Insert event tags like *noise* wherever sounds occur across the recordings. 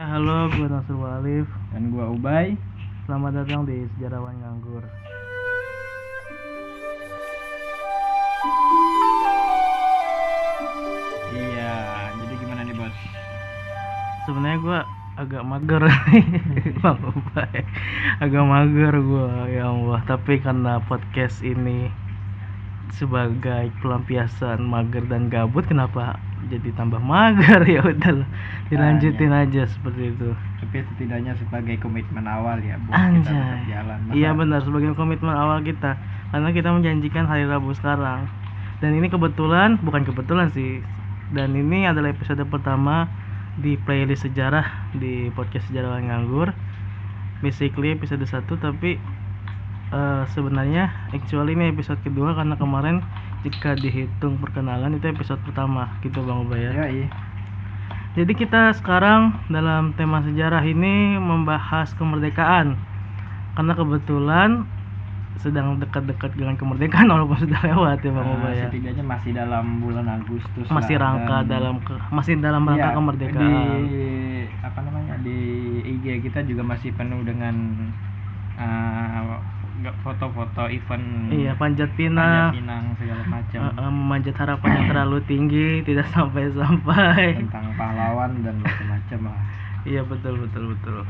Ya, halo, gue Nasir Walif. Dan gua Ubay. Selamat datang di Sejarawan Nganggur. Iya, jadi gimana nih bos? Sebenarnya gue agak mager *laughs* Bang Ubay. Agak mager gue, ya Allah. Tapi karena podcast ini sebagai pelampiasan mager dan gabut, kenapa jadi tambah mager *laughs* ya udahlah. Dilanjutin aja seperti itu. Tapi setidaknya sebagai komitmen awal ya buat kita tetap Anjay. jalan. Masa- Iya benar sebagai komitmen awal kita karena kita menjanjikan hari Rabu sekarang. Dan ini kebetulan bukan kebetulan sih. Dan ini adalah episode pertama di playlist sejarah di podcast Sejarawan Nganggur. Basically episode 1 tapi eh, sebenarnya actually ini episode kedua karena kemarin jika dihitung perkenalan itu episode pertama gitu Bang Ubay ya. Iya, iya. Jadi kita sekarang dalam tema sejarah ini membahas kemerdekaan Karena kebetulan sedang dekat-dekat dengan kemerdekaan *laughs* walaupun sudah lewat ya Bang Nah, Ubay ya setidaknya masih dalam bulan Agustus Masih lah, rangka dan- dalam ke, masih dalam rangka Iya, kemerdekaan Di apa namanya? Di IG kita juga masih penuh dengan uh, nggak foto-foto event Iya panjat Panjat pinang Pinang segala macam. eh, eh, memanjat harapan yang terlalu tinggi *clears throat* tidak sampai-sampai tentang pahlawan dan macam-macam lah. Iya betul betul betul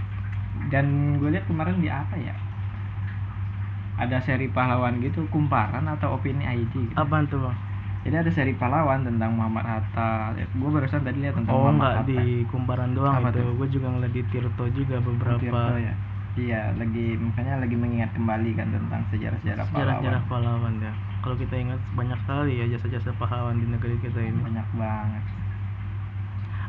dan gue lihat kemarin di apa ya ada seri pahlawan gitu kumparan atau opini ID gitu. Apaan tuh Bang? jadi ada seri pahlawan tentang Muhammad Hatta gue barusan tadi lihat tentang Oh Muhammad enggak di kumparan doang Apa itu? Gue juga ngeliat di Tirto juga Hatta beberapa Tirto ya iya lagi makanya lagi mengingat kembali kan tentang sejarah-sejarah sejarah-sejarah pahlawan pahlawan. Ya kalau kita ingat banyak sekali ya jasa-jasa pahlawan di negeri kita ini. Banyak banget.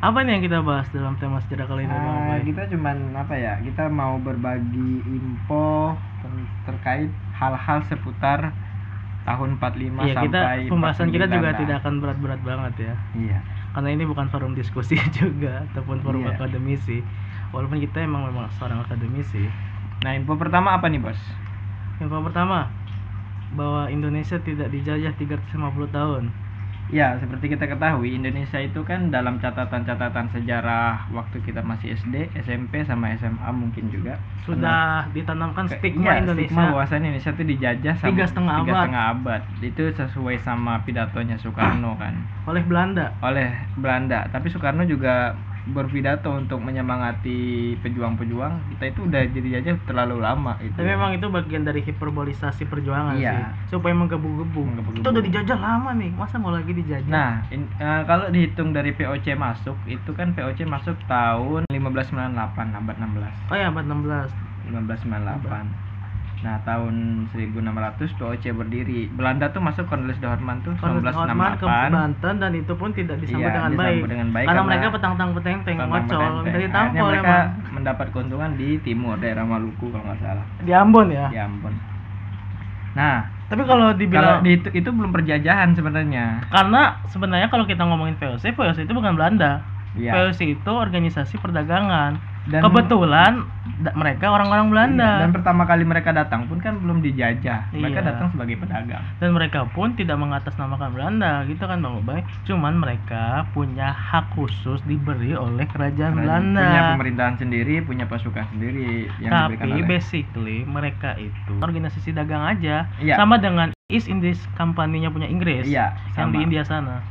Apa nih yang kita bahas dalam tema sejarah kali ini Nah, Ubay? kita cuman apa ya kita mau berbagi info ter- terkait hal-hal seputar tahun 45 Iya kita sampai pembahasan kita 49 juga lah. tidak akan berat-berat banget ya. Iya. Karena ini bukan forum diskusi *laughs* juga ataupun forum Iya. akademisi walaupun kita emang memang seorang akademisi Nah, info pertama apa nih, Bos? info pertama bahwa Indonesia tidak dijajah 350 tahun Ya, seperti kita ketahui, Indonesia itu kan dalam catatan-catatan sejarah waktu kita masih SD, SMP, sama SMA mungkin juga sudah ditanamkan Ke- stigma iya, Indonesia Stigma bahwa Indonesia itu dijajah sama Tiga setengah tiga abad. setengah abad. Itu sesuai sama pidatonya Soekarno kan oleh Belanda oleh Belanda. Tapi Soekarno juga berpidato untuk menyemangati pejuang-pejuang. Kita itu udah jadi jajah terlalu lama itu. Tapi memang itu bagian dari hiperbolisasi perjuangan Iya. sih, supaya menggebu-gebu. Kita udah dijajah lama nih, masa mau lagi dijajah? Nah, in- eh, kalau dihitung dari VOC masuk, itu kan VOC masuk tahun 1598, abad 16. oh ya abad 16. 1598. Nah, tahun 1600 VOC berdiri. Belanda tuh masuk Cornelis de Houtman tuh Cornelis Houtman ke 1968. Banten dan itu pun tidak disambut Iya, dengan disambut baik. dengan baik karena, karena mereka petang-tang peteng-teng ngocol, minta ditampol mereka emang. mendapat keuntungan di timur daerah Maluku kalau nggak salah. Di Ambon ya. Ya ampun. Nah, Tapi kalau kalau dibilang di itu, itu belum perjajahan sebenarnya. karena sebenarnya kalau kita ngomongin VOC, VOC itu bukan Belanda. Iya. VOC itu organisasi perdagangan. Dan Kebetulan mereka orang-orang Belanda. Iya, dan pertama kali mereka datang pun kan belum dijajah. Mereka Iya. datang sebagai pedagang. dan mereka pun tidak mengatasnamakan Belanda gitu kan Bang Ubay cuman mereka punya hak khusus diberi oleh kerajaan Belanda Punya pemerintahan sendiri, punya pasukan sendiri yang diberikan tapi oleh basically mereka itu organisasi dagang aja Iya. sama dengan East Indies Company-nya punya Inggris Iya, yang sama. di India sana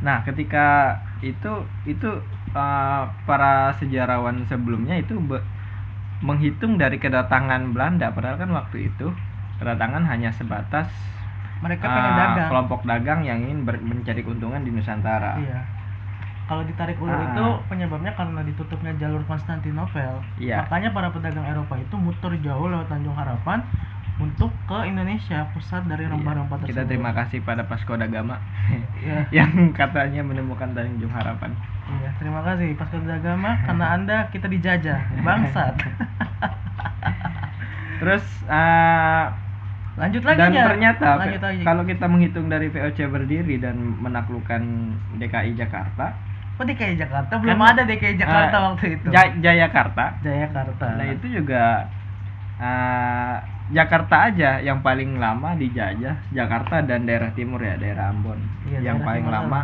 Nah, ketika itu itu uh, para sejarawan sebelumnya itu menghitung dari kedatangan Belanda padahal kan waktu itu kedatangan hanya sebatas mereka uh, pengen dagang kelompok dagang yang ingin mencari keuntungan di Nusantara. iya kalau ditarik ulur Ah. itu penyebabnya karena ditutupnya jalur Konstantinopel Iya. makanya para pedagang Eropa itu muter jauh lewat Tanjung Harapan untuk ke Indonesia pusat dari Iya. rempah-rempah tersebut Kita terima kasih pada Pasko Dagama *laughs* Iya. *laughs* yang katanya menemukan Tanjung Harapan. Iya, terima kasih Pas Agama karena Anda kita dijajah, *laughs* bangsat. Terus uh, Lanjut lagi dan ya. ternyata Lanjut lagi. kalau kita menghitung dari VOC berdiri dan menaklukkan DKI Jakarta, Oh, DKI Jakarta belum Kan, ada DKI Jakarta eh, waktu itu. Ja- Jayakarta. Jayakarta. Nah itu juga uh, Jakarta aja yang paling lama dijajah Jakarta dan daerah timur ya daerah Ambon Iya, yang daerah paling lama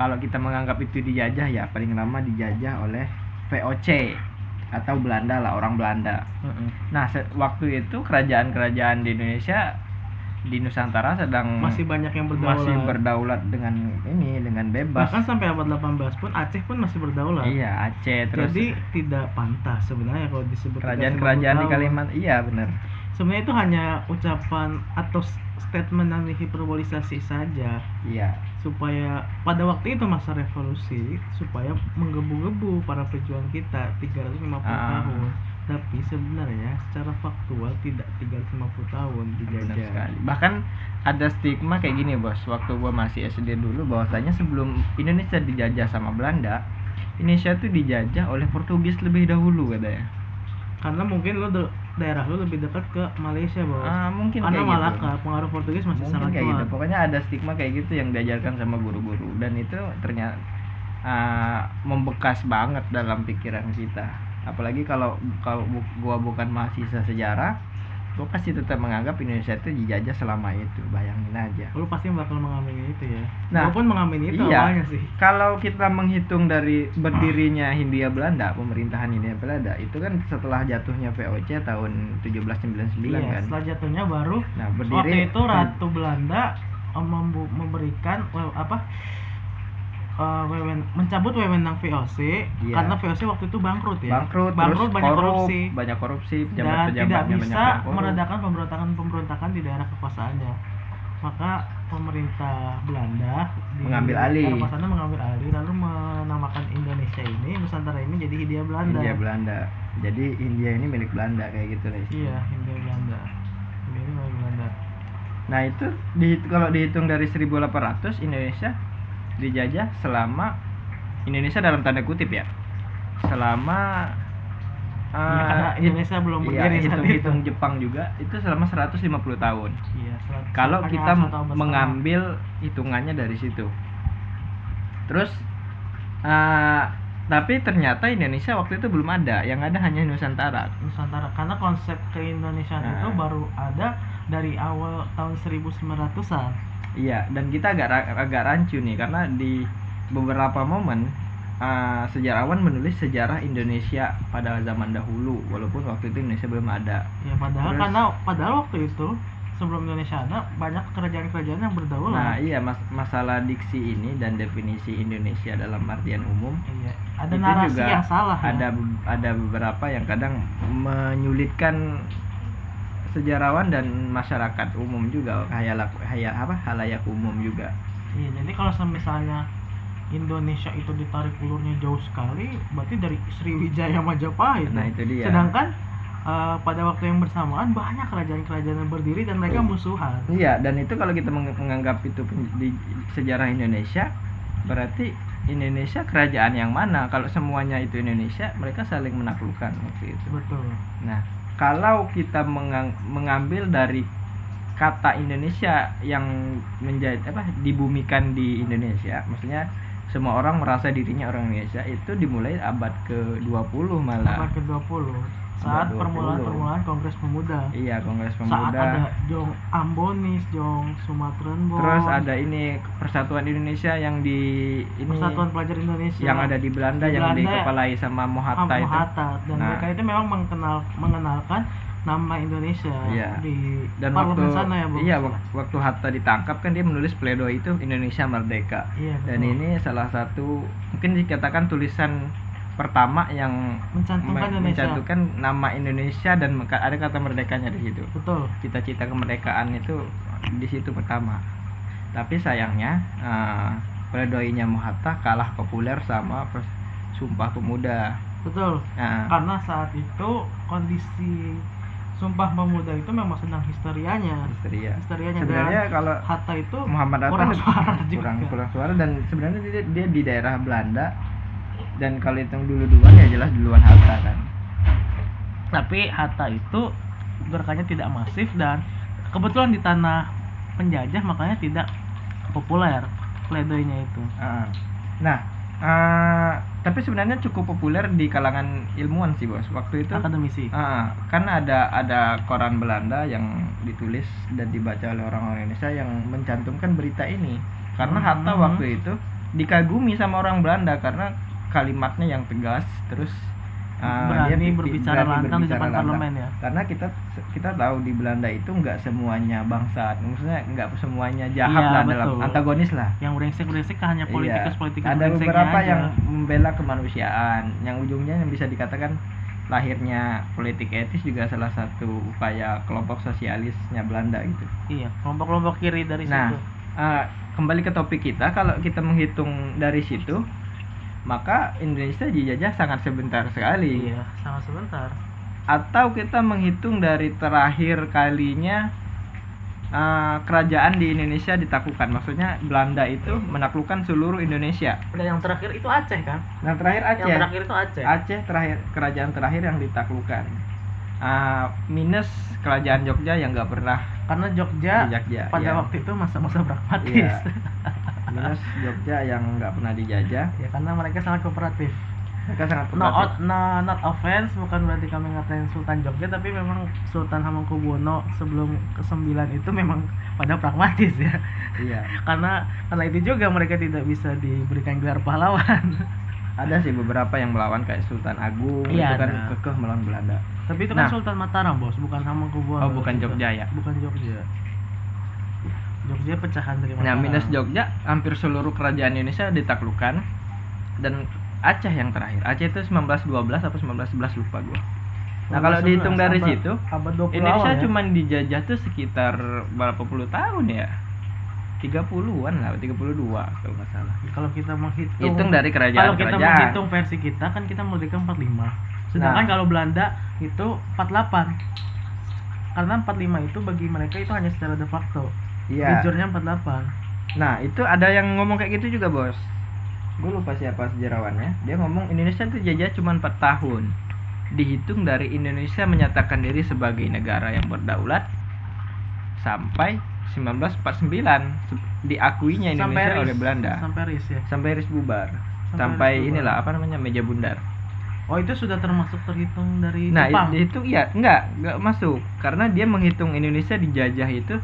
kalau kita menganggap itu dijajah ya paling lama dijajah oleh VOC atau Belanda lah orang Belanda. Mm-mm. Nah waktu itu kerajaan-kerajaan di Indonesia di Nusantara sedang masih banyak yang berdaulat masih berdaulat dengan ini dengan bebas. bahkan sampai abad 18 pun Aceh pun masih berdaulat Iya Aceh terus jadi tidak pantas sebenarnya kalau disebut kerajaan-kerajaan di Kalimantan iya benar. Sebenarnya itu hanya ucapan atau statement yang dihiperbolisasi saja Iya supaya pada waktu itu masa revolusi supaya menggebu-gebu para pejuang kita 350 Ah. tahun tapi sebenarnya secara faktual tidak 350 tahun dijajah sekali. Bahkan ada stigma kayak gini bos. Waktu gua masih SD dulu bahwasanya sebelum Indonesia dijajah sama Belanda, Indonesia tuh dijajah oleh Portugis lebih dahulu katanya. karena mungkin lo daerah lo lebih dekat ke Malaysia bos. Ah mungkin karena kayak gitu. Malaka pengaruh Portugis masih mungkin sangat kayak gitu. kuat. Pokoknya ada stigma kayak gitu yang diajarkan sama guru-guru. Dan itu ternyata ah, membekas banget dalam pikiran kita. Apalagi kalau kalau bu- gua bukan mahasiswa sejarah gua pasti tetap menganggap Indonesia itu dijajah selama itu bayangin aja. Lo pasti bakal mengamini itu ya. Nah, pun mengamini itu iya. awalnya sih. Kalau kita menghitung dari berdirinya Hindia Belanda pemerintahan Hindia Belanda itu kan setelah jatuhnya VOC tahun 1799 iya kan. setelah jatuhnya baru nah waktu berdiri itu Ratu Belanda eh, memberikan we- apa eh, wewen mencabut wewenang VOC Iya. karena VOC waktu itu bangkrut ya. Bangkrut, bangkrut terus banyak korup, korupsi. banyak korupsi dan tidak bisa meredakan pemberontakan-pemberontakan di daerah kekuasaannya. Maka pemerintah Belanda di Mengambil alih. kekuasaannya mengambil alih lalu menamakan Indonesia ini Nusantara ini jadi Hindia Belanda. Hindia Belanda. Jadi India ini milik Belanda kayak gitu guys iya Hindia Belanda. Hindia ini milik Belanda. Nah itu di, kalau dihitung dari 1800 Indonesia dijajah selama Indonesia dalam tanda kutip ya selama Iya, eh, karena hit- Indonesia belum iya, berdiri saat itu. hitung-hitung Jepang juga itu selama 150 tahun Iya, selat- kalau kita mengambil hitungannya dari situ terus eh, tapi ternyata Indonesia waktu itu belum ada yang ada hanya Nusantara Nusantara karena konsep keindonesiaan itu Nah. baru ada dari awal tahun 1900-an. Iya, dan kita agak agak rancu nih karena di beberapa momen uh, sejarawan menulis sejarah Indonesia pada zaman dahulu, walaupun waktu itu Indonesia belum ada. Ya padahal Terus- karena padahal waktu itu sebelum Indonesia ada banyak kerajaan-kerajaan yang Nah, berdaulat. iya mas masalah diksi ini dan definisi Indonesia dalam artian umum Iya, ada narasi juga yang salah ya. ada ada beberapa yang kadang menyulitkan sejarawan dan masyarakat umum juga hayalak haya apa halayak umum juga. Iya, jadi kalau misalnya Indonesia itu ditarik ulurnya jauh sekali, berarti dari Sriwijaya Majapahit. Nah, itu dia. Sedangkan eh, pada waktu yang bersamaan banyak kerajaan-kerajaan yang berdiri dan mereka musuhan. Iya, dan itu kalau kita meng- menganggap itu di sejarah Indonesia, berarti Indonesia kerajaan yang mana? Kalau semuanya itu Indonesia, mereka saling menaklukkan waktu itu. Betul. Nah, kalau kita mengambil dari kata Indonesia yang menjadi apa dibumikan di Indonesia, maksudnya semua orang merasa dirinya orang Indonesia itu dimulai abad ke-20 malah. Abad ke-20 saat 20. permulaan-permulaan Kongres Pemuda. Iya, Kongres Saat Pemuda. ada Jong Ambonis, Jong Sumatran Bon, Terus ada ini Persatuan Indonesia yang di ini Persatuan Pelajar Indonesia yang ada di Belanda Di yang Belanda, dikepalai sama Mohatta itu. Dan Nah. mereka itu memang mengenal mengenalkan nama Indonesia Iya. di Dan parlemen waktu sana ya, iya wak- waktu Hatta ditangkap kan dia menulis pledoi itu Indonesia merdeka. Iya, Dan ini salah satu mungkin dikatakan tulisan pertama yang mencantumkan me- Indonesia. mencantumkan nama Indonesia dan ada kata merdekanya di situ. Betul. Cita-cita kemerdekaan itu di situ pertama. Tapi sayangnya eh, pledoinya Mohatta kalah populer sama Sumpah Pemuda. Betul. Nah, Karena saat itu kondisi Sumpah Pemuda itu memang sedang histerianya. histeria. Histerianya Sebenarnya kalau Hatta itu Muhammad Hatta kurang suara juga. kurang kurang suara dan sebenarnya dia, dia di daerah Belanda dan kalau hitung dulu duluan ya jelas duluan Hatta kan. Tapi Hatta itu gerakannya tidak masif dan kebetulan di tanah penjajah makanya tidak populer pledoinya itu. Ah. Nah, ah, tapi sebenarnya cukup populer di kalangan ilmuwan sih bos. Waktu itu Akademisi. Ah, karena ada ada koran Belanda yang ditulis dan dibaca oleh orang-orang Indonesia yang mencantumkan berita ini. Karena Hatta Hmm. waktu itu dikagumi sama orang Belanda karena kalimatnya yang tegas, terus Ah, berani dia berbicara berani lantang di berbicara depan lantang. parlemen ya. karena kita kita tahu di Belanda itu nggak semuanya bangsat maksudnya nggak semuanya jahat Iya, lah dalam betul. antagonis lah Yang brengsek-brengsek kan hanya politikus Iya. politikus ada beberapa aja. yang membela kemanusiaan yang ujungnya yang bisa dikatakan lahirnya politik etis juga salah satu upaya kelompok sosialisnya Belanda gitu Iya, kelompok-kelompok kiri dari Nah, situ. Eh, kembali ke topik kita kalau kita menghitung dari situ maka Indonesia dijajah sangat sebentar sekali Iya, sangat sebentar. atau kita menghitung dari terakhir kalinya eh, kerajaan di Indonesia ditaklukkan maksudnya Belanda itu menaklukkan seluruh Indonesia Dan yang terakhir itu Aceh kan? yang terakhir Aceh Yang terakhir itu Aceh. Aceh terakhir kerajaan terakhir yang ditaklukkan Eh, minus kerajaan Jogja yang nggak pernah Karena Jogja dijajah pada ya. waktu itu masa-masa pragmatis. Iya. *laughs* minus Jogja yang nggak pernah dijajah ya karena mereka sangat kooperatif. mereka sangat No, kooperatif. out- no, not offense, bukan berarti kami ngatain Sultan Jogja, tapi memang Sultan Hamengkubuwono sebelum ke-9 itu memang pada pragmatis ya. iya *laughs* Karena karena itu juga mereka tidak bisa diberikan gelar pahlawan. *laughs* ada sih beberapa yang melawan kayak Sultan Agung Iya, itu kan ada. kekeh melawan Belanda tapi itu kan Nah. Sultan Mataram, Bos, bukan Hamengkubuwono. Oh, bukan. Jogja ya? Bukan Jogja. Jogja pecahan dari nah Mataram. minus Jogja hampir seluruh kerajaan Indonesia ditaklukkan. Dan Aceh yang terakhir. Aceh itu 1912 atau 1911 lupa gua. Nah kalau 1911, dihitung dari abad- situ abad 20 Indonesia ya. cuma dijajah tuh sekitar berapa puluh tahun ya? 30-an lah 32 kalau nggak salah. Kalau kita menghitung hitung dari kalau kerajaan kita kerajaan menghitung versi kita kan kita merdeka 45 sedangkan Nah. kalau Belanda itu 48 karena 45 itu bagi mereka itu hanya secara de facto iya jujurnya 48 Nah, itu ada yang ngomong kayak gitu juga, Bos. Gue lupa siapa sejarawannya. Dia ngomong Indonesia itu jajah cuma 4 tahun. Dihitung dari Indonesia menyatakan diri sebagai negara yang berdaulat sampai 1949 se- diakuinya Indonesia sampai RIS, oleh Belanda. sampai RIS ya Sampai RIS bubar. Sampai Sampai, RIS bubar. inilah apa namanya meja bundar. oh itu sudah termasuk terhitung dari Nah, Jepang dihitung iya, enggak, enggak masuk. Karena dia menghitung Indonesia dijajah itu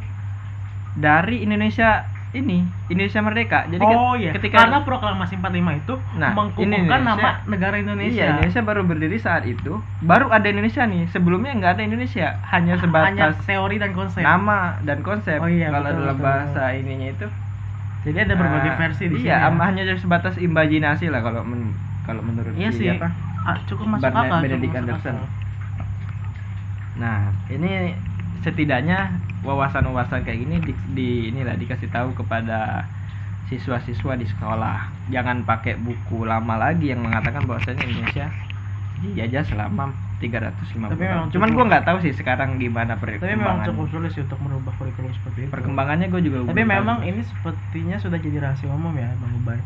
dari Indonesia ini, Indonesia merdeka. Jadi oh iya ketika karena proklamasi 45 itu Nah, mengkukuhkan nama negara Indonesia Iya, Indonesia baru berdiri saat itu. Baru ada Indonesia nih. Sebelumnya nggak ada Indonesia. Hanya hanya sebatas teori dan konsep nama dan konsep. Oh iya, Kalau betul, dalam betul, bahasa ininya itu jadi ada berbagai ah, versi di sini Iya, ya. am- hanya sebatas imajinasi lah kalau men- kalau menurut iya si sih apa? Ah, cukup masuk Benedict Anderson. akal. Nah, ini setidaknya wawasan-wawasan kayak gini di, di- inilah dikasih tahu kepada siswa-siswa di sekolah. Jangan pakai buku lama lagi yang mengatakan bahwasanya Indonesia dijajah selama 350 Tapi tahun. memang Cuman gua nggak tahu sih sekarang gimana tapi memang perkembangan. cukup sulit sih untuk merubah kurikulum seperti itu Perkembangannya gue juga tapi belum tahu. memang ini sepertinya sudah jadi rahasia umum ya bang Ubay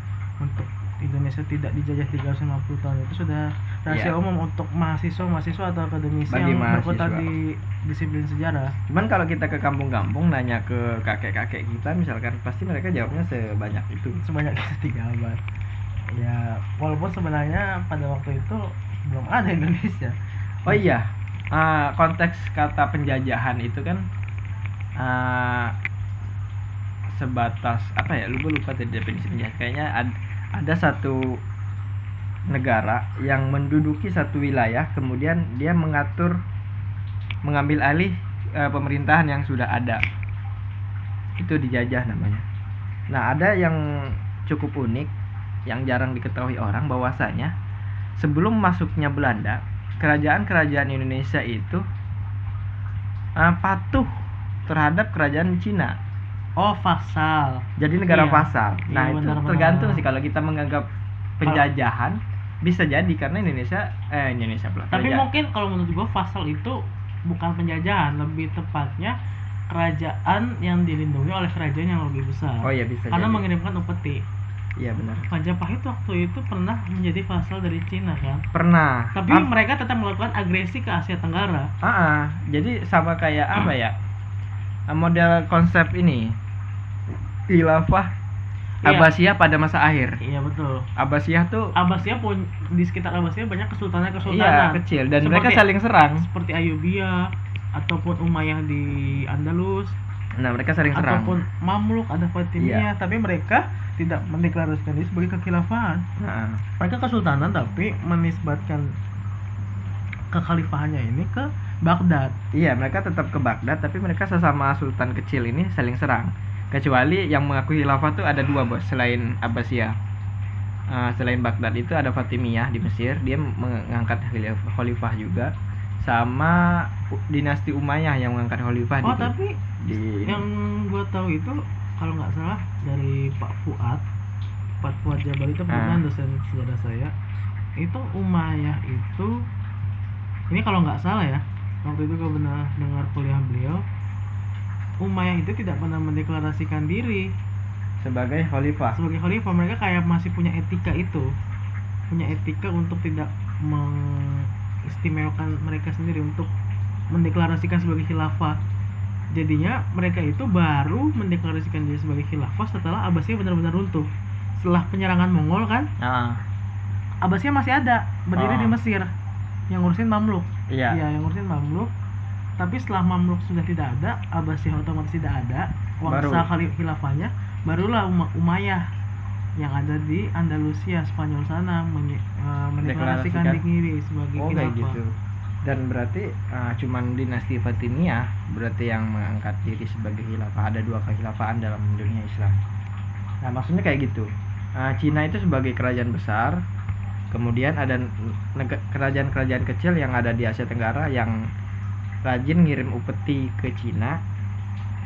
untuk Indonesia tidak dijajah 350 tahun itu sudah rahasia Iya. umum untuk mahasiswa mahasiswa atau akademisi Bagi yang mahasiswa. di disiplin sejarah Cuman kalau kita ke kampung-kampung nanya ke kakek-kakek kita misalkan pasti mereka jawabnya sebanyak itu. sebanyak itu tiga abad ya walaupun sebenarnya pada waktu itu belum ada Indonesia Oh iya, ah, konteks kata penjajahan itu kan ah, sebatas apa ya? Lupa lupa tadi definisi penjajahan. Kayaknya ad- ada satu negara yang menduduki satu wilayah, kemudian dia mengatur, mengambil alih eh, pemerintahan yang sudah ada. Itu dijajah namanya. Nah ada yang cukup unik, yang jarang diketahui orang bahwasanya sebelum masuknya Belanda kerajaan-kerajaan Indonesia itu uh, patuh terhadap kerajaan Cina. Oh fasal Jadi negara Iya. vasal. Nah, Iya, itu benar-benar. tergantung sih kalau kita menganggap penjajahan bisa jadi karena Indonesia eh Indonesia pula. tapi kerajaan. mungkin kalau menurut gua fasal itu bukan penjajahan lebih tepatnya kerajaan yang dilindungi oleh kerajaan yang lebih besar Oh iya bisa karena jadi. mengirimkan upeti Iya benar. Majapahit waktu itu pernah menjadi vasal dari Cina kan Pernah. tapi Ah, mereka tetap melakukan agresi ke Asia Tenggara ah, ah. jadi sama kayak apa ya? Model konsep ini. Khilafah Iya. Abbasiyah pada masa akhir. iya betul Abbasiyah tuh Abbasiyah pun di sekitar Abbasiyah banyak kesultanan Iya kecil dan Seperti- mereka saling serang. seperti Ayubia ataupun Umayyah di Andalus Nah mereka saling serang. ataupun Mamluk ada Fatimiyah Iya. tapi mereka tidak mendeklarasikan diri sebagai kekhilafahan Nah, mereka kesultanan tapi menisbatkan kekhalifahannya ini ke Baghdad Iya, mereka tetap ke Baghdad, tapi mereka sesama sultan kecil ini saling serang. Kecuali yang mengakui khilafah tuh ada dua bos selain Abbasiyah. Eh, selain Baghdad itu ada Fatimiyah di Mesir, dia mengangkat khalifah juga, sama dinasti Umayyah yang mengangkat khalifah oh di, tapi di yang gua tahu itu kalau nggak salah dari Pak Fuad Pak Fuad Jabar itu pernah Ah. dosen sejarah saya itu Umayyah itu ini kalau nggak salah ya waktu itu gue pernah dengar kuliah beliau Umayyah itu tidak pernah mendeklarasikan diri sebagai khalifah. sebagai khalifah mereka kayak masih punya etika itu punya etika untuk tidak mengistimewakan mereka sendiri untuk mendeklarasikan sebagai khilafah jadinya mereka itu baru mendeklarasikan diri sebagai khilafah setelah Abbasiyah benar-benar runtuh setelah penyerangan Mongol kan Ah, Abbasiyah masih ada berdiri Oh. di Mesir yang ngurusin Mamluk iya. Iya, yang ngurusin Mamluk. Tapi setelah Mamluk sudah tidak ada, Abbasiyah otomatis tidak ada, wangsa khalif khilafahnya, barulah Uma- Umayyah yang ada di Andalusia, Spanyol sana menye- eh, mendeklarasikan Deklarasikan. diri sebagai Oh, khilafah. kayak gitu. Dan berarti ah, cuman dinasti Fatimiyah berarti yang mengangkat diri sebagai khilafah. Ada dua kekhilafaan dalam dunia Islam. Nah, maksudnya kayak gitu. Ah, Cina itu sebagai kerajaan besar, kemudian ada kerajaan-kerajaan kecil yang ada di Asia Tenggara yang rajin ngirim upeti ke Cina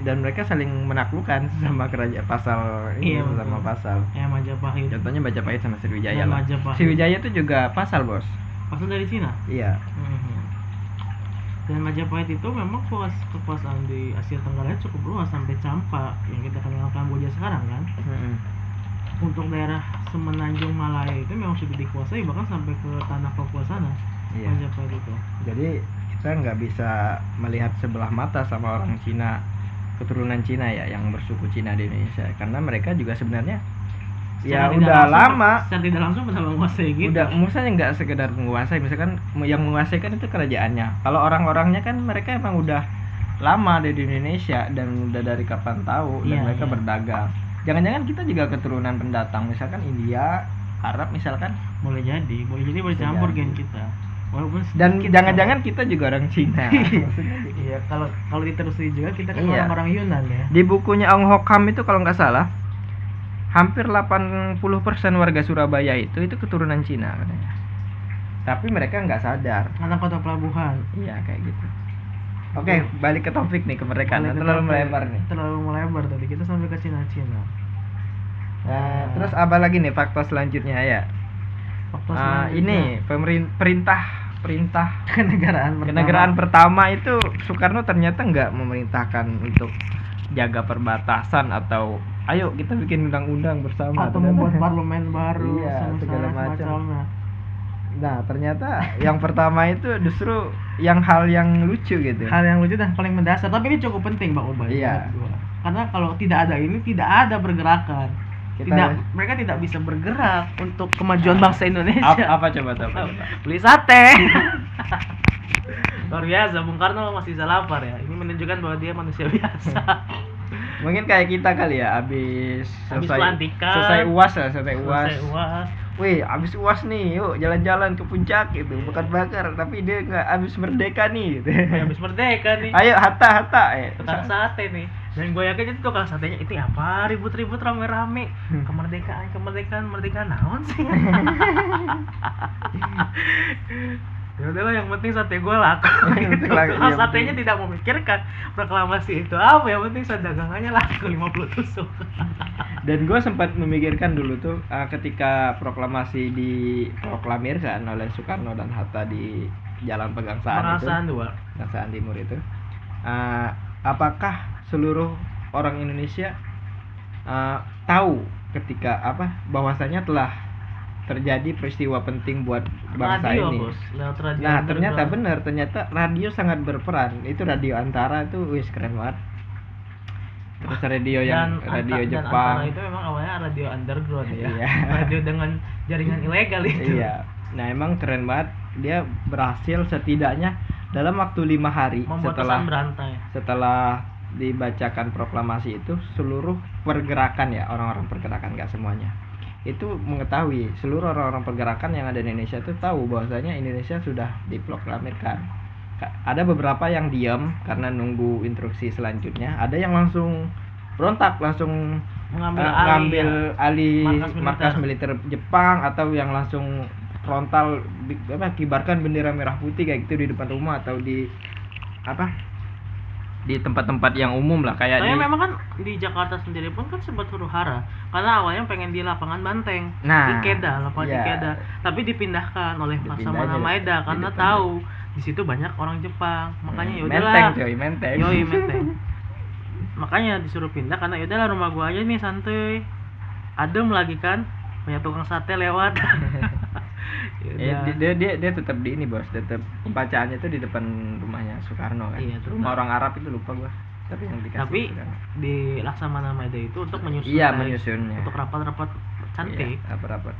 dan mereka saling menaklukkan *laughs* sama kerajaan pasal ini Iya, sama betul. pasal. Ya Majapahit. Contohnya Majapahit sama Sriwijaya lah. Majapahit. Sriwijaya itu juga pasal, Bos. Pasal dari Cina. Iya. Mhm. Dan Majapahit itu memang kuas kekuasaan di Asia Tenggara cukup luas sampai Campa yang kita kenal Kamboja sekarang kan. Mm-mm. Untuk daerah Semenanjung Malaya itu memang sudah dikuasai bahkan sampai ke tanah Papua sana. Iya. Majapahit itu. Jadi kita nggak bisa melihat sebelah mata sama orang Cina keturunan Cina ya yang bersuku Cina di Indonesia karena mereka juga sebenarnya ya Secara tidak udah langsung- lama Secara tidak langsung pernah menguasai gitu. udah misalnya nggak sekedar menguasai misalkan yang menguasai kan itu kerajaannya kalau orang-orangnya kan mereka emang udah lama ada di Indonesia dan udah dari kapan tahu dan Iya, mereka iya. berdagang jangan-jangan kita juga keturunan pendatang misalkan India Arab misalkan boleh jadi, boleh jadi bercampur jadi. gen kita. Walaupun dan jangan-jangan kita juga orang Cina. *laughs* Iya, kalau kalau ditelusuri juga kita kan Iya. orang-orang Yunan ya. Di bukunya Ong Hokam itu kalau nggak salah hampir 80% warga Surabaya itu itu keturunan Cina katanya. Tapi mereka nggak sadar. Anak kota pelabuhan. Iya kayak gitu. Oke, balik ke topik nih kemerdekaan. Balik ke Terlalu topik. melebar nih. Terlalu melebar tadi kita sampai ke Cina-Cina. Nah, terus apa lagi nih fakta selanjutnya ya? Ah, selanjutnya, ini pemerin perintah perintah *laughs* kenegaraan pertama. kenegaraan pertama itu Soekarno ternyata nggak memerintahkan untuk jaga perbatasan atau ayo kita bikin undang-undang bersama atau membuat parlemen baru Iya, sama segala macam. Nah, ternyata yang pertama itu justru yang hal yang lucu gitu. Hal yang lucu dan paling mendasar, tapi ini cukup penting Pak Ubay. Iya. Karena kalau tidak ada ini tidak ada pergerakan. Kita tidak mereka tidak bisa bergerak untuk kemajuan bangsa apa, Indonesia. apa coba tuh? apa coba? *laughs* Beli sate. *laughs* Luar biasa, Bung Karno masih bisa lapar ya. Ini menunjukkan bahwa dia manusia *laughs* biasa. Mungkin kayak kita kali ya, habis Habis selesai pelantikan. selesai uas lah, selesai uas. Selesai uas. Wih, habis uas nih, yuk jalan-jalan ke puncak gitu, bukan bakar, tapi dia nggak habis merdeka nih. Gitu. Habis merdeka nih. Ayo hatta hatta, eh. tukang sate nih dan gue yakin itu tukang satenya itu apa ribut-ribut rame-rame? Kemerdekaan kemerdekaan kemerdekaan naon sih? *laughs* Ya udahlah yang penting sate gue laku. Gitu. Iya, satenya tidak memikirkan proklamasi itu apa yang penting saya dagangannya laku 50 tusuk. Dan gue sempat memikirkan dulu tuh uh, ketika proklamasi diproklamirkan oleh Soekarno dan Hatta di Jalan Pegangsaan itu. perasaan dua. Pegangsaan Timur itu. uh, apakah seluruh orang Indonesia uh, tahu ketika apa bahwasanya telah terjadi peristiwa penting buat bangsa radio ini. bos lewat radio Nah, ternyata benar, ternyata radio sangat berperan. Itu radio antara itu wis keren banget. Terus radio yang dan radio anta- Jepang. itu memang awalnya radio underground ya Iya. *laughs* radio dengan jaringan ilegal itu Iya. Nah, emang keren banget. Dia berhasil setidaknya dalam waktu lima hari membuat setelah setelah dibacakan proklamasi itu seluruh pergerakan ya orang-orang pergerakan nggak semuanya itu mengetahui seluruh orang-orang pergerakan yang ada di Indonesia itu tahu bahwasanya Indonesia sudah diproklamirkan. Ka- Ada beberapa yang diam karena nunggu instruksi selanjutnya, ada yang langsung berontak, langsung mengambil eh, alih ya. alih Markas militer. markas militer Jepang atau yang langsung frontal apa kibarkan bendera merah putih kayak gitu di depan rumah atau di apa di tempat-tempat yang umum lah kayak Soalnya di memang kan di Jakarta sendiri pun kan sempat huru hara karena awalnya pengen di lapangan Banteng Nah, di Keda lapangan di iya. Keda tapi dipindahkan oleh Dipindah Laksamana Maeda karena depan. tahu di situ banyak orang Jepang makanya Hmm, yaudahlah menteng coy menteng. Yoi menteng. *laughs* Makanya disuruh pindah karena yaudahlah rumah gua aja nih santuy. Adem lagi kan punya tukang sate lewat *laughs* Eh, Yaudah. dia, dia dia dia tetap di ini bos tetap pembacaannya tuh di depan rumahnya Soekarno kan Iya, rumah orang Arab itu lupa gua tapi yang dikasih tapi Soekarno. di Laksamana Maeda itu untuk menyusun iya menyusunnya untuk rapat-rapat cantik Iya, rapat-rapat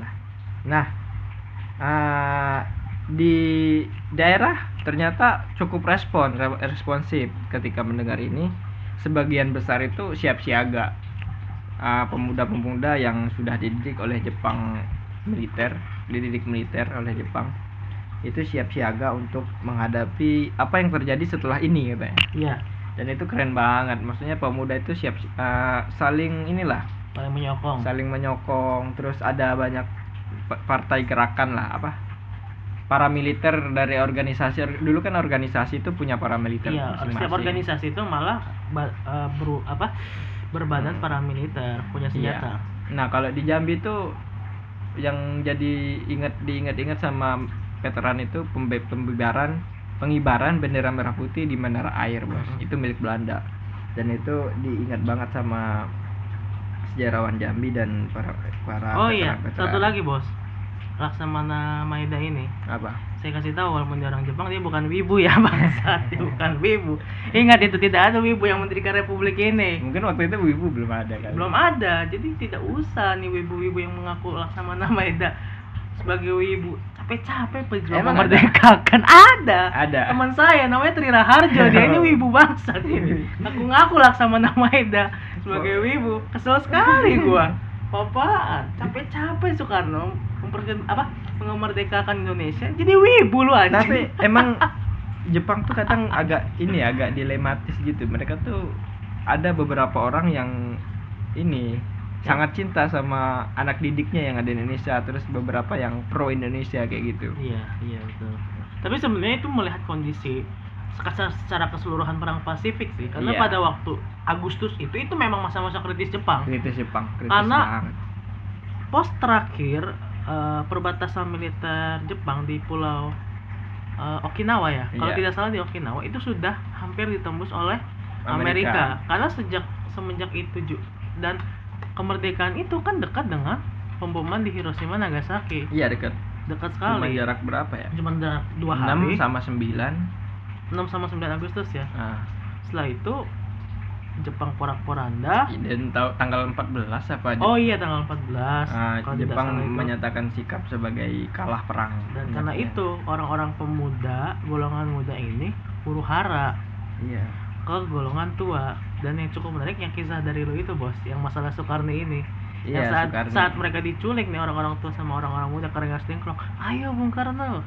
lah. Nah, eh, di daerah ternyata cukup respon re- responsif ketika mendengar ini. Sebagian besar itu siap siaga. Eh, pemuda-pemuda yang sudah dididik oleh Jepang militer, dididik militer oleh Jepang itu siap siaga untuk menghadapi apa yang terjadi setelah ini katanya. iya Dan itu keren banget. Maksudnya pemuda itu siap eh, saling inilah paling menyokong saling menyokong terus ada banyak pa- partai gerakan lah apa paramiliter dari organisasi dulu kan organisasi itu punya paramiliter Iya, masing-masing. setiap organisasi itu malah eh, beru- apa berbadan Hmm. paramiliter punya Iya. senjata. nah kalau di Jambi itu yang jadi ingat diingat-ingat sama veteran itu pembe- pembibaran pengibaran bendera merah putih di menara air bos. Mhm. itu milik Belanda. Dan itu diingat banget sama sejarawan Jambi dan para para Oh iya, veteran-veteran. satu lagi bos, Laksamana Maeda ini, apa saya kasih tahu walaupun dia orang Jepang dia bukan wibu ya *laughs* bangsa, dia bukan wibu. Ingat itu tidak ada wibu yang mendirikan republik ini. mungkin waktu itu ibu belum ada kan Belum ada, jadi tidak usah nih wibu-wibu yang mengaku Laksamana Maeda sebagai wibu. Capek-capek pejuang memerdekakan ada. Ada. Teman saya namanya Tri Raharjo, dia ini *laughs* wibu bangsat ini. Aku ngaku Laksamana Maeda sebagai wibu. Kesel sekali gua. Apaan? Capek-capek Soekarno memperken apa memerdekakan Indonesia. Jadi wibu lu anjing. tapi emang *laughs* Jepang tuh kadang agak ini agak dilematis gitu mereka tuh ada beberapa orang yang ini Ya. sangat cinta sama anak didiknya yang ada di Indonesia terus beberapa yang pro Indonesia kayak gitu Iya, iya betul. Tapi sebenarnya itu melihat kondisi secara, secara keseluruhan perang Pasifik sih, karena Iya. pada waktu Agustus itu itu memang masa-masa kritis Jepang. kritis Jepang kritis Karena- banget Pos terakhir eh, perbatasan militer Jepang di Pulau eh, Okinawa ya, kalau Iya. tidak salah di Okinawa itu sudah hampir ditembus oleh Amerika. Amerika. Karena sejak semenjak itu ju- dan kemerdekaan itu kan dekat dengan pemboman di Hiroshima Nagasaki, iya dekat dekat cuma sekali. jarak berapa ya Cuma jarak dua 6 hari. sama 9 6 sama 9 Agustus ya. nah, Setelah itu Jepang porak-poranda. dan tahu tanggal 14 apa aja Oh iya tanggal 14. Ah, kalau tidak Jepang menyatakan sikap sebagai kalah perang. Dan karena Ingatnya. itu orang-orang pemuda, golongan muda ini huru hara iya. Ke golongan tua. Dan yang cukup menarik yang kisah dari lu itu bos yang masalah Soekarno ini. Yang Iya, saat saat mereka diculik nih orang-orang tua sama orang-orang muda karena stingklok ayo Bung Karno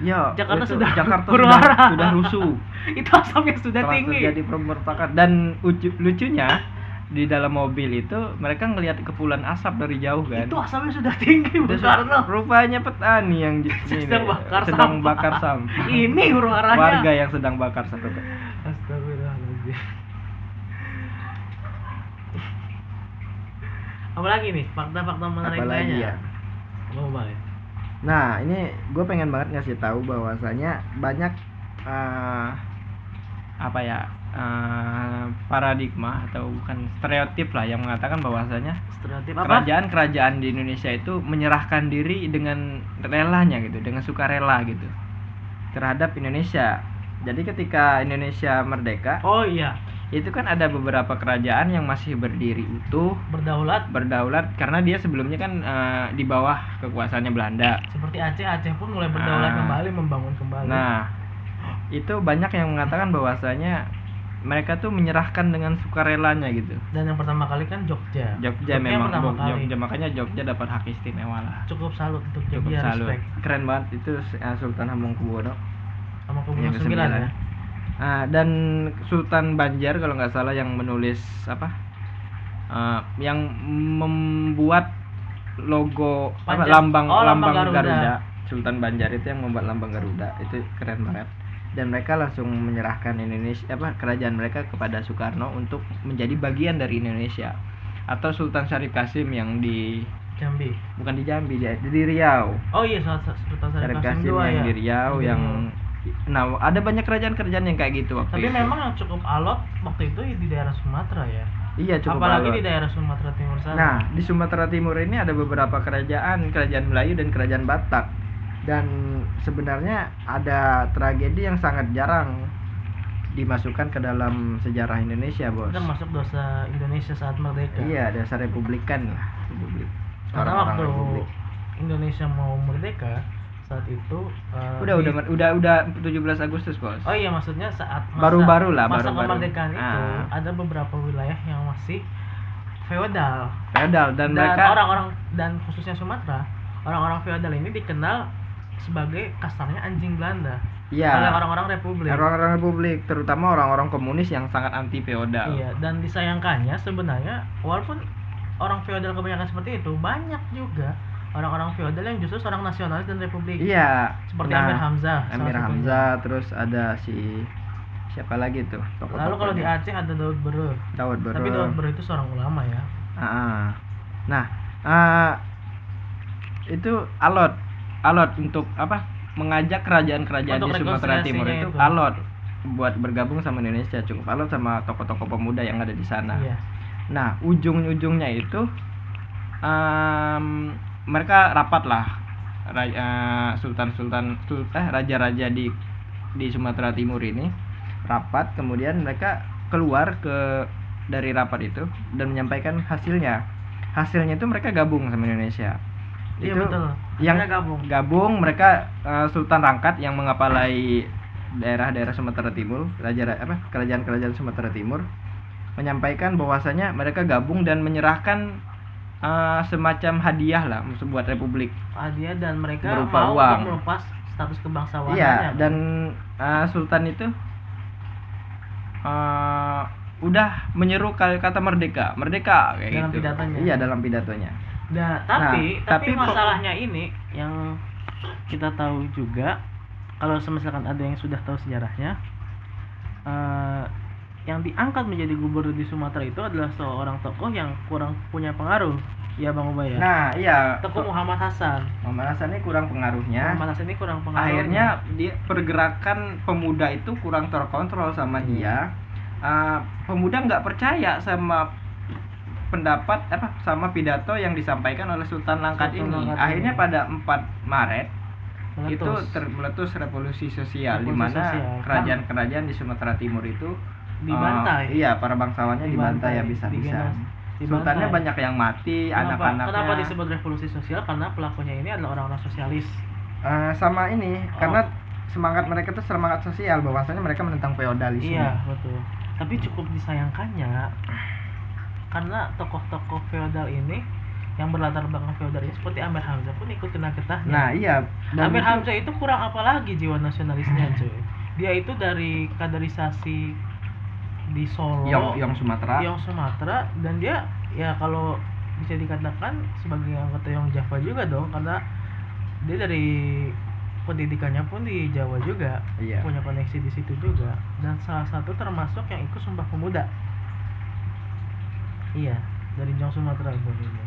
Ya, Jakarta itu sudah Jakarta *laughs* sudah, sudah rusuh. *laughs* itu asapnya sudah Telah tinggi terjadi pembertakan dan ucu- lucunya di dalam mobil itu mereka ngelihat kepulan asap dari jauh kan. itu asapnya sudah tinggi Bung Terus Karno rupanya petani yang *laughs* ini, Sedang bakar sedang sampah. bakar sampah. ini haranya Warga yang sedang bakar sampah. Astagfirullahaladzim. Apalagi nih fakta-fakta menarik Apalagi lainnya? ya. Apa? Nah, ini gue pengen banget ngasih tahu bahwasanya banyak eh, apa ya eh, paradigma atau bukan stereotip lah yang mengatakan bahwasanya Stereotip apa? kerajaan-kerajaan di Indonesia itu menyerahkan diri dengan relanya gitu, dengan sukarela gitu terhadap Indonesia. Jadi ketika Indonesia merdeka, Oh iya, itu kan ada beberapa kerajaan yang masih berdiri utuh, berdaulat. berdaulat karena dia sebelumnya kan eh, di bawah kekuasaannya Belanda. seperti Aceh, Aceh pun mulai berdaulat Ah. kembali, membangun kembali. Nah, itu banyak yang mengatakan bahwasanya mereka tuh menyerahkan dengan sukarelanya gitu. Dan yang pertama kali kan Jogja. Jogja yang memang pertama Jog- kali. Jogja makanya Jogja dapat hak istimewa lah. Cukup salut untuk cukup Jogja salut. respect. Keren banget itu uh, Sultan Hamengkubuwono. Yang 9 kesembilan. ya Ah, dan Sultan Banjar kalau nggak salah yang menulis apa? Ah, yang membuat logo apa, lambang Oh, lambang, lambang Garuda. Garuda. Sultan Banjar itu yang membuat lambang Garuda. Itu keren banget. Dan mereka langsung menyerahkan Indonesia apa? Kerajaan mereka kepada Soekarno untuk menjadi bagian dari Indonesia. Atau Sultan Syarif Kasim yang di Jambi. Bukan di Jambi di, di Riau. Oh iya Sultan Syarif Syarif Kasim Kasim yang ya. di Riau Di yang. Nah ada banyak kerajaan-kerajaan yang kayak gitu waktu tapi itu. memang yang cukup alot waktu itu di daerah Sumatera ya iya cukup apalagi alot. di daerah Sumatera Timur sana Nah, di Sumatera Timur ini ada beberapa kerajaan, kerajaan Melayu dan kerajaan Batak. Dan sebenarnya ada tragedi yang sangat jarang dimasukkan ke dalam sejarah Indonesia, Bos. termasuk dosa Indonesia saat merdeka Iya, dasar republikan lah, republik. karena waktu republik. Indonesia mau merdeka saat itu eh, Udah, di- udah, udah, udah 17 Agustus, Bos. Oh iya maksudnya saat masa, Baru-baru lah, masa baru-baru. kemerdekaan itu Ah. ada beberapa wilayah yang masih feodal Feodal dan, dan mereka orang-orang dan khususnya Sumatera orang-orang feodal ini dikenal sebagai kasarnya anjing Belanda Iya. oleh orang-orang Republik. Orang-orang republik, terutama orang-orang komunis yang sangat anti feodal. Iya dan disayangkannya sebenarnya walaupun orang feodal kebanyakan seperti itu banyak juga orang-orang feodal yang justru seorang nasionalis dan republik Iya. seperti Nah, Amir Hamzah. Amir. Hamzah terus ada si siapa lagi tuh tokoh Lalu kalau di Aceh ada Daud Bere. Daud Bero. Tapi Daud Bere itu seorang ulama ya. Ah, ah. nah ah, itu alot alot untuk apa mengajak kerajaan-kerajaan di Sumatera Timur itu itu. alot buat bergabung sama Indonesia cukup alot sama tokoh-tokoh pemuda yang ada di sana Iya. nah ujung-ujungnya itu em, mereka rapat lah eh, sultan-sultan sul- eh, raja-raja di di Sumatera Timur ini rapat kemudian mereka keluar ke dari rapat itu dan menyampaikan hasilnya hasilnya itu mereka gabung sama Indonesia Iya itu betul. yang Akhirnya gabung. gabung mereka eh, Sultan Rangkat yang mengapalai daerah-daerah Sumatera Timur raja apa kerajaan-kerajaan Sumatera Timur menyampaikan bahwasanya mereka gabung dan menyerahkan eh, semacam hadiah lah buat republik hadiah dan mereka Berupa mau uang. untuk melepas status kebangsawaannya. iya dan eh, Sultan itu eh, udah menyeru kata merdeka merdeka kayak Dalam gitu pidatonya. iya dalam pidatonya Nah, tapi Nah, tapi, tapi masalahnya ini yang kita tahu juga kalau misalkan ada yang sudah tahu sejarahnya eh, yang diangkat menjadi gubernur di Sumatera itu adalah seorang tokoh yang kurang punya pengaruh. Ya Bang Ubay ya. nah iya Tokoh Muhammad Hasan. Muhammad Hasan ini kurang pengaruhnya Muhammad Hasan ini kurang pengaruh. akhirnya dia pergerakan pemuda itu kurang terkontrol sama dia Uh, pemuda nggak percaya sama pendapat apa sama pidato yang disampaikan oleh Sultan Langkat Sultan ini Langkat akhirnya ini. pada 4 Maret itu Meletus. ter- meletus revolusi sosial di mana kerajaan-kerajaan di Sumatera Timur itu uh, dibantai. iya para bangsawannya dibantai, ya bisa bisa sultannya banyak yang mati anak-anaknya kenapa disebut revolusi sosial? Karena pelakunya ini adalah orang-orang sosialis. Uh, sama ini Oh. karena semangat mereka itu semangat sosial bahwasanya mereka menentang feodalisme Iya, betul. Tapi cukup disayangkannya karena tokoh-tokoh feodal ini yang berlatar belakang feodal ini seperti Amir Hamzah pun ikut kena getahnya. nah iya Amir itu- Hamzah itu kurang apa lagi jiwa nasionalisnya, *laughs* cuy. Dia itu dari kaderisasi di Solo, yang yang Sumatera. Yang Sumatera dan dia ya kalau bisa dikatakan sebagai anggota yang Java juga dong karena dia dari pendidikannya pun di Jawa juga iya. punya koneksi di situ juga dan salah satu termasuk yang ikut Sumpah Pemuda. Iya dari Jong Sumatera pun ini.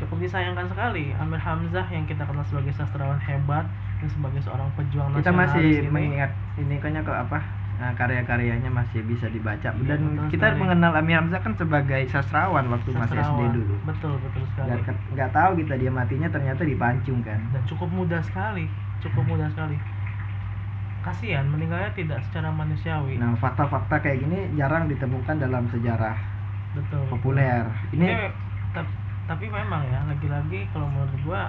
Cukup disayangkan sekali Amir Hamzah yang kita kenal sebagai sastrawan hebat dan sebagai seorang pejuang kita nasionalis masih ini. mengingat ini kayaknya kok apa nah, karya-karyanya masih bisa dibaca. Iya, dan betul kita sekali. mengenal Amir Hamzah kan sebagai sastrawan waktu masih SD sastrawan. dulu. Betul betul sekali. Nggak tahu kita dia matinya ternyata dipancung kan. Dan cukup mudah sekali cukup mudah sekali. Kasihan meninggalnya tidak secara manusiawi. Nah fakta-fakta kayak gini jarang ditemukan dalam sejarah betul. populer. Ini ini tap- tapi memang ya lagi-lagi kalau menurut gua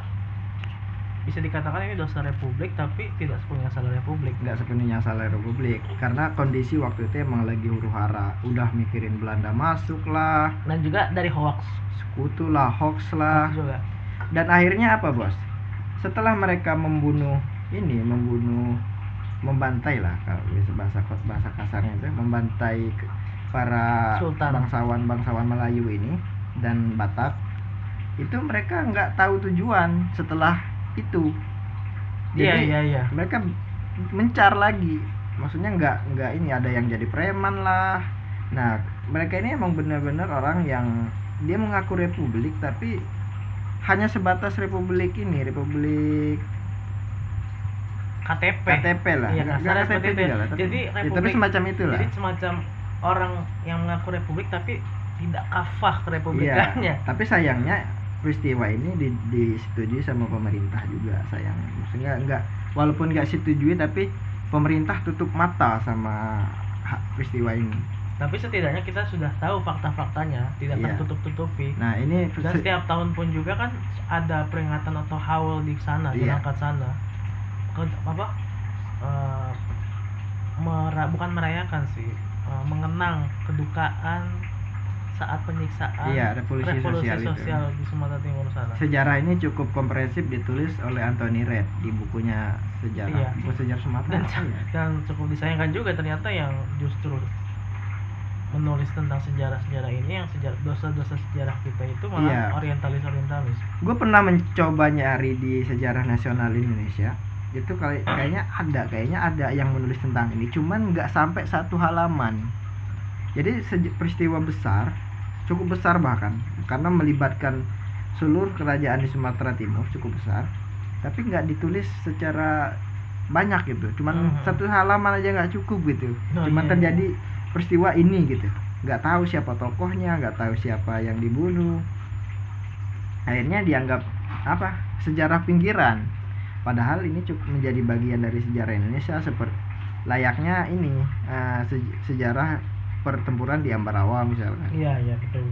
bisa dikatakan ini dosa republik tapi tidak sepenuhnya salah republik. Nggak sepenuhnya salah Republik karena kondisi waktu itu emang lagi huru hara udah mikirin Belanda masuk lah dan juga dari hoax. Sekutu lah hoax lah. Hoax juga. Dan akhirnya apa bos? Setelah mereka membunuh ini membunuh membantai lah kalau bahasa bahasa kasarnya itu membantai para Sultan. bangsawan bangsawan Melayu ini dan Batak itu mereka nggak tahu tujuan setelah itu. Iya Jadi, iya iya. mereka mencar lagi. Maksudnya nggak nggak ini ada yang jadi preman lah. Nah mereka ini emang benar-benar orang yang dia mengaku republik tapi hanya sebatas republik ini republik KTP KTP lah. Iya, nggak seperti itu. juga lah, tapi, Jadi ya, tapi republik- semacam itulah jadi semacam orang yang mengaku republik tapi tidak kafah iya *laughs* kerepublikannya tapi sayangnya peristiwa ini di- disetujui sama pemerintah juga sayang maksudnya nggak walaupun nggak setujui tapi pemerintah tutup mata sama hak peristiwa ini tapi setidaknya kita sudah tahu fakta-faktanya tidak Iya. tertutup-tutupi nah ini dan setiap tahun pun juga kan ada peringatan atau haul di sana di Iya. angkat sana ke apa eh, mera- bukan merayakan sih eh, mengenang kedukaan saat penyiksaan Iya, revolusi sosial itu. sosial di Sumatera Timur sana sejarah ini cukup komprehensif ditulis oleh Anthony Red di bukunya sejarah Iya. buku sejarah Sumatera dan, ya? dan cukup disayangkan juga ternyata yang justru menulis tentang sejarah-sejarah ini yang sejarah dosa-dosa sejarah kita itu malah Iya. orientalis-orientalis gue pernah mencoba nyari di sejarah nasional Indonesia itu kali kayaknya ada kayaknya ada yang menulis tentang ini cuman nggak sampai satu halaman jadi peristiwa besar cukup besar bahkan. Karena melibatkan seluruh kerajaan di Sumatera Timur cukup besar. Tapi nggak ditulis secara banyak gitu. Cuman Mhm. satu halaman aja nggak cukup gitu. Oh, cuman iya, terjadi peristiwa ini gitu. Nggak tahu siapa tokohnya nggak tahu siapa yang dibunuh. Akhirnya dianggap apa sejarah pinggiran. Padahal ini cukup menjadi bagian dari sejarah Indonesia seperti layaknya ini se- sejarah pertempuran di Ambarawa misalkan iya iya betul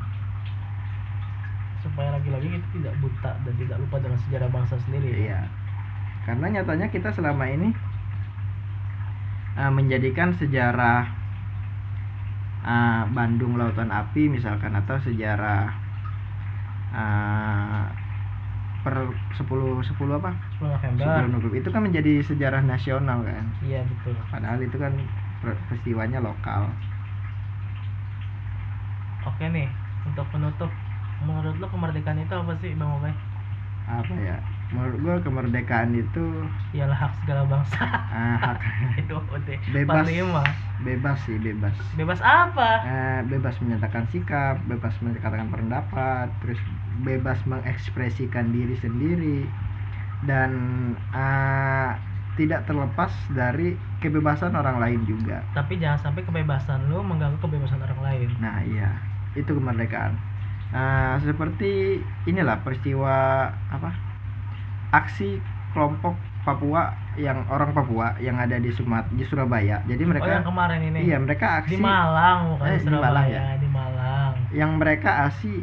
supaya lagi-lagi kita tidak buta dan tidak lupa dengan sejarah bangsa sendiri Iya. Karena nyatanya kita selama ini uh, menjadikan sejarah uh, Bandung Lautan Api misalkan atau sejarah uh, per 10 10 apa? 10 November 10 November itu kan menjadi sejarah nasional kan. iya betul Padahal itu kan per- peristiwanya lokal. Oke nih untuk penutup. Menurut lo kemerdekaan itu apa sih bang Obay? Apa ya? Menurut gua kemerdekaan itu ialah hak segala bangsa. Uh, hak. *laughs* Itu Bebas. 45 bebas sih, bebas. bebas apa? Eh, bebas menyatakan sikap, bebas menyatakan pendapat, terus bebas mengekspresikan diri sendiri. Dan eh, tidak terlepas dari kebebasan orang lain juga. tapi jangan sampai kebebasan lo mengganggu kebebasan orang lain. Nah, iya, itu kemerdekaan. Eh, seperti inilah peristiwa apa? Aksi kelompok Papua yang orang Papua yang ada di Sumat di Surabaya. Jadi oh yang mereka kemarin ini iya, mereka aksi di Malang bukan Eh, di di Malang ya? di Malang yang mereka asi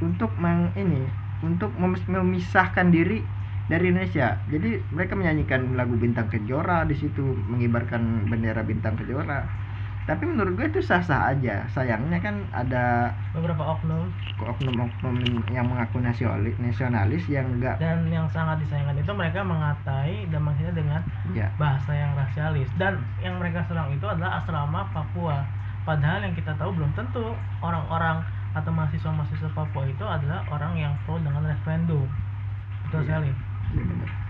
untuk meng ini untuk memis- memisahkan diri dari Indonesia. Jadi mereka menyanyikan lagu Bintang Kejora di situ mengibarkan bendera Bintang Kejora. Tapi menurut gue itu sah-sah aja. Sayangnya kan ada beberapa oknum oknum-oknum yang mengaku nasionalis, nasionalis yang enggak dan yang sangat disayangkan itu mereka mengatai dan menghina dengan ya bahasa yang rasialis dan yang mereka serang itu adalah asrama Papua padahal yang kita tahu belum tentu orang-orang atau mahasiswa-mahasiswa Papua itu adalah orang yang pro dengan referendum betul Iya. sekali Iya benar.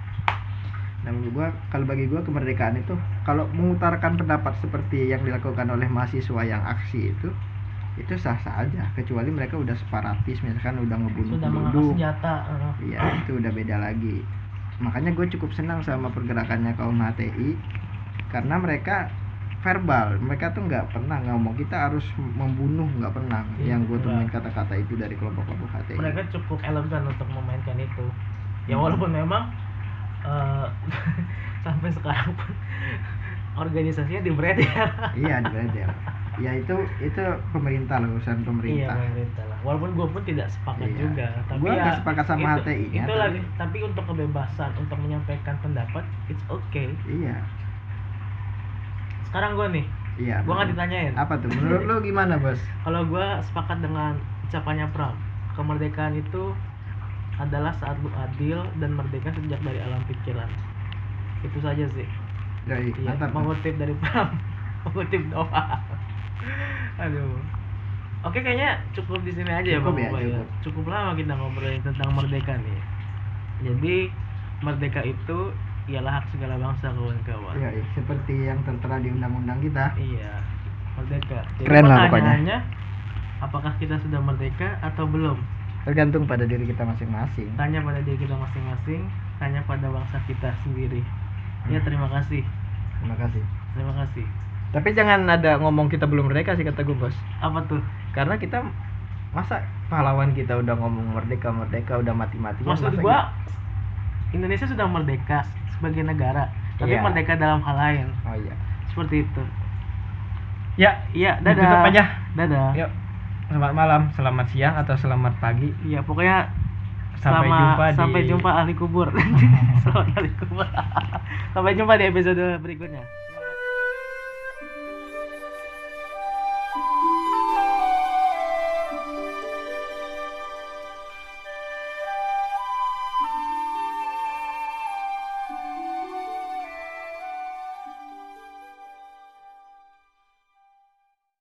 Nah, menurut gua kalau bagi gua kemerdekaan itu kalau mengutarakan pendapat seperti yang dilakukan oleh mahasiswa yang aksi itu itu sah-sah aja. Kecuali mereka udah separatis misalkan udah ngebunuh sudah penduduk. senjata iya itu udah beda lagi. Makanya gue cukup senang sama pergerakannya kaum HTI karena mereka verbal. Mereka tuh nggak pernah ngomong kita harus membunuh. Nggak pernah. Iya, yang gue temuin kata-kata itu dari kelompok-kelompok HTI mereka cukup elegan untuk memainkan itu. Ya walaupun memang eh, *laughs* sampai sekarang pun organisasinya di ya iya di Bredel ya itu itu pemerintah lah urusan Iya pemerintah pemerintah lah. Walaupun gue pun tidak sepakat Iya. juga. Tapi Gua ya, sepakat sama itu, HTI-nya, Itu tapi- lagi. Tapi untuk kebebasan untuk menyampaikan pendapat, it's okay. iya Sekarang gue nih, iya gue nggak ditanyain. apa tuh menurut lo gimana bos *laughs* Kalau gue sepakat dengan ucapannya Pram, kemerdekaan itu adalah saat lu adil dan merdeka sejak dari alam pikiran. Itu saja sih. Yoi, Iya, mantap mengutip dari Pram, *laughs* mengutip doa. Aduh. Oke, kayaknya cukup di sini aja Cukup ya, ya, Bapak. cukup. Cukup lama kita ngobrolin tentang merdeka nih. Jadi, merdeka itu ialah hak segala bangsa kawan-kawan. Yoi, seperti yang tertera di undang-undang kita Iya, merdeka. Jadi Keren lah pokoknya. pertanyaannya, apakah kita sudah merdeka atau belum? Tergantung pada diri kita masing-masing Tanya pada diri kita masing-masing, tanya pada bangsa kita sendiri. Ya, Hmm. terima kasih. terima kasih Terima kasih. tapi jangan ada ngomong kita belum merdeka sih kata gue bos Apa tuh? karena kita masa pahlawan kita udah ngomong merdeka merdeka udah mati matian Maksud gua Indonesia sudah merdeka sebagai negara, tapi Iya. merdeka dalam hal lain. oh iya Seperti itu. ya Iya, ditutup dadah. aja Dadah. yuk selamat malam selamat siang atau selamat pagi Iya, pokoknya sampai sama- jumpa di sampai jumpa ahli kubur. *laughs* Selamat ahli kubur. *laughs* sampai jumpa di episode berikutnya.